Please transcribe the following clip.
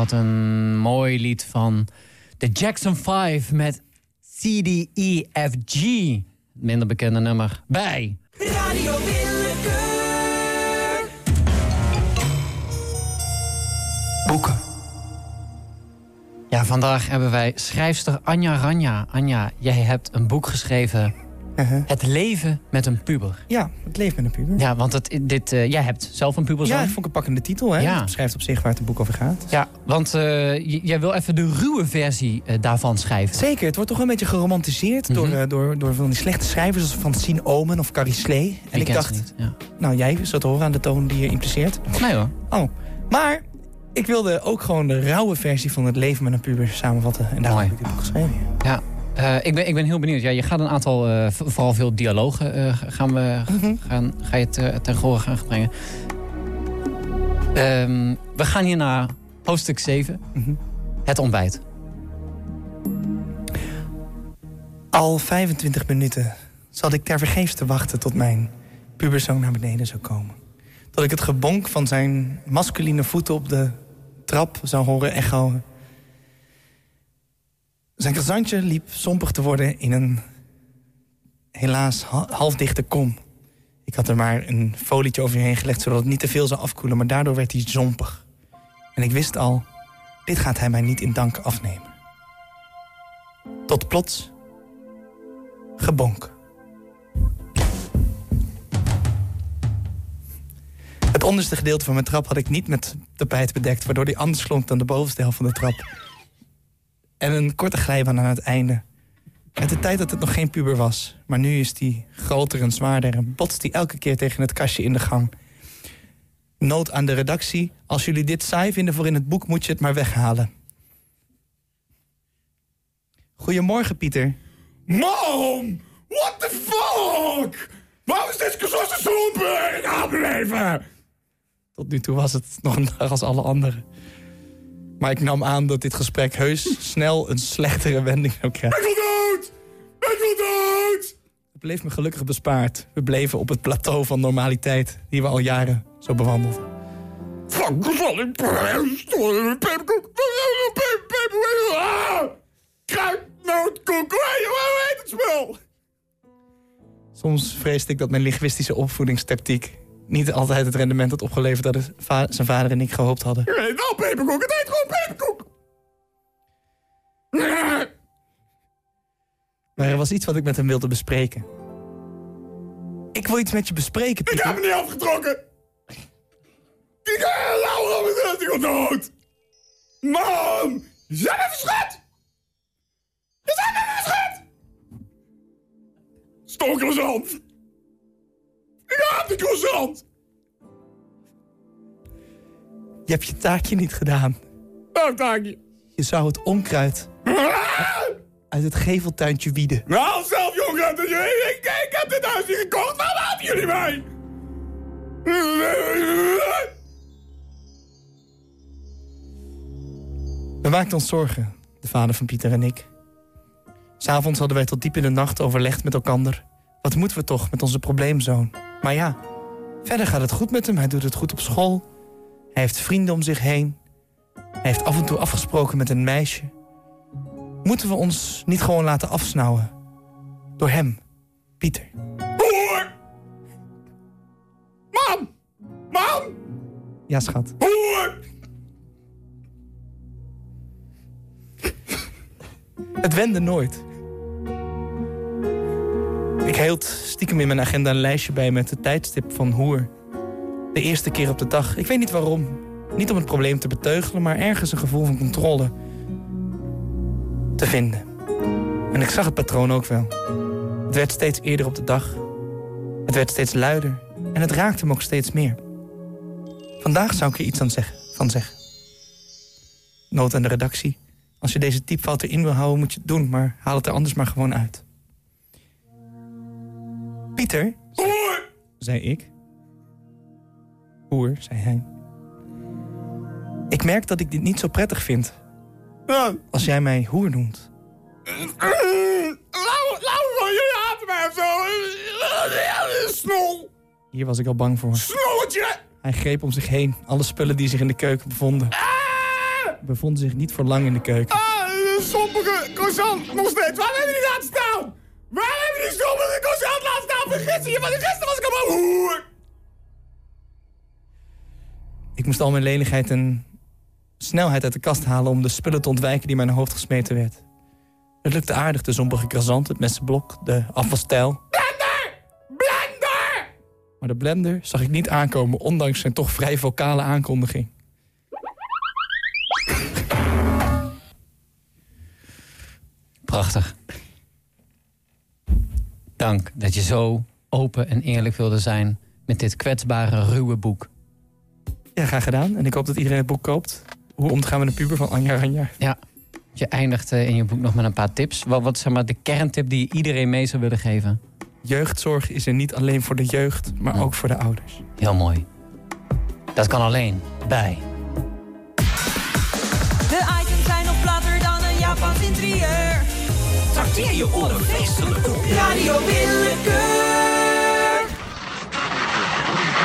wat een mooi lied van de Jackson 5 met CDEFG. Minder bekende nummer bij. Radio Willekeur. Boeken. Ja, vandaag hebben wij schrijfster Anja Ranja. Anja, jij hebt een boek geschreven uh-huh. Het leven met een puber. Ja, het leven met een puber. Ja, want het, dit, uh, jij hebt zelf een puber. Ja, ik vond ik een pakkende titel. Hè? Ja. Het beschrijft op zich waar het boek over gaat. Ja, want uh, jij wil even de ruwe versie uh, daarvan schrijven. Zeker, het wordt toch een beetje geromantiseerd mm -hmm. door, door, door van die slechte schrijvers... als Francine Omen of Carrie Slee. En ik dacht, niet, ja. nou jij zult horen aan de toon die je impliceert. Nee hoor. Oh, maar ik wilde ook gewoon de rauwe versie van het leven met een puber samenvatten. En daar heb ik dit boek geschreven. Ja, uh, ik, ben, ik ben heel benieuwd. Ja, je gaat een aantal, uh, vooral veel dialogen, uh, gaan we, mm -hmm. gaan, ga je ten, ten gehoor gaan brengen. Um, we gaan hier naar hoofdstuk 7. Mm -hmm. Het ontbijt. Al 25 minuten zat ik vergeefs te wachten tot mijn puberzoon naar beneden zou komen. Tot ik het gebonk van zijn masculine voeten op de trap zou horen echoen zijn kazantje liep sompig te worden in een helaas halfdichte kom. Ik had er maar een folietje overheen gelegd... zodat het niet te veel zou afkoelen, maar daardoor werd hij zompig. En ik wist al, dit gaat hij mij niet in dank afnemen. Tot plots... gebonk. Het onderste gedeelte van mijn trap had ik niet met tapijt bedekt... waardoor die anders klonk dan de bovenste helft van de trap... En een korte glijbaan aan het einde. Uit de tijd dat het nog geen puber was. Maar nu is die groter en zwaarder en botst die elke keer tegen het kastje in de gang. Nood aan de redactie. Als jullie dit saai vinden voor in het boek, moet je het maar weghalen. Goedemorgen, Pieter. Mom! What the fuck? Waarom is dit zo sober? Ik haal leven! Tot nu toe was het nog een dag als alle anderen. Maar ik nam aan dat dit gesprek heus snel een slechtere wending zou krijgen. Ik wil dood! Ik wil dood! Het bleef me gelukkig bespaard. We bleven op het plateau van normaliteit... die we al jaren zo bewandelden. Kruidnootkoek, hoe heet het spel? Soms vreesde ik dat mijn linguïstische opvoedingstactiek niet altijd het rendement had opgeleverd... dat va zijn vader en ik gehoopt hadden. Je heet wel peperkoek, het heet gewoon peperkoek. Maar er was iets wat ik met hem wilde bespreken. Ik wil iets met je bespreken, Pieter. Ik heb hem niet afgetrokken. Ik Laura met ik dood. Mam, je zijn me verschut. Je zijn me verschut. Haat Je hebt je taakje niet gedaan. Welk taakje? Je zou het onkruid uit het geveltuintje wieden. Nou, zelf, jongen. Ik, ik, heb dit huis niet gekocht. Waarom haten jullie mij? We maakten ons zorgen, de vader van Pieter en ik. S'avonds hadden wij tot diep in de nacht overlegd met elkander. Wat moeten we toch met onze probleemzoon? Maar ja, verder gaat het goed met hem. Hij doet het goed op school. Hij heeft vrienden om zich heen. Hij heeft af en toe afgesproken met een meisje. Moeten we ons niet gewoon laten afsnauwen? Door hem, Pieter. Hoer! Mam! Mam! Ja, schat. Hoer! Het wende nooit. Hield stiekem in mijn agenda een lijstje bij met het tijdstip van Hoer. De eerste keer op de dag. Ik weet niet waarom. Niet om het probleem te beteugelen, maar ergens een gevoel van controle te vinden. En ik zag het patroon ook wel. Het werd steeds eerder op de dag. Het werd steeds luider. En het raakte me ook steeds meer. Vandaag zou ik er iets aan zeggen, van zeggen. Nood aan de redactie. Als je deze typfout erin wil houden, moet je het doen. Maar haal het er anders maar gewoon uit. Pieter, Hoer! zei ik. Hoer, zei hij. Ik merk dat ik dit niet zo prettig vind. Als jij mij hoer noemt. Lauw, lauw, jullie haten mij of zo. Snol. Hier was ik al bang voor. Snolletje. Hij greep om zich heen. Alle spullen die zich in de keuken bevonden. Ah! bevonden zich niet voor lang in de keuken. Ah, een sompige croissant. Nog steeds. Waarom hebben jullie die laten staan? Waarom hebben jullie die sompige croissant laten staan? Vergis je, want gisteren was ik allemaal hoer. Ik moest al mijn lenigheid en snelheid uit de kast halen... om de spullen te ontwijken die mijn hoofd gesmeten werd. Het lukte aardig, de zompige croissant, het messenblok, de afwasstijl. Blender! Blender! Maar de blender zag ik niet aankomen, ondanks zijn toch vrij vocale aankondiging. Prachtig. Dank dat je zo open en eerlijk wilde zijn met dit kwetsbare, ruwe boek. Ja, graag gedaan. En ik hoop dat iedereen het boek koopt. Hoe om te gaan met een puber van Anja Ranja. Ja, je eindigt eh, in je boek nog met een paar tips. Wat, wat is zeg maar, de kerntip die je iedereen mee zou willen geven? Jeugdzorg is er niet alleen voor de jeugd, maar Ja. ook voor de ouders. Heel mooi. Dat kan alleen bij. De items zijn nog platter dan een Japans interieur. Radio je oren feestelijk op. Radio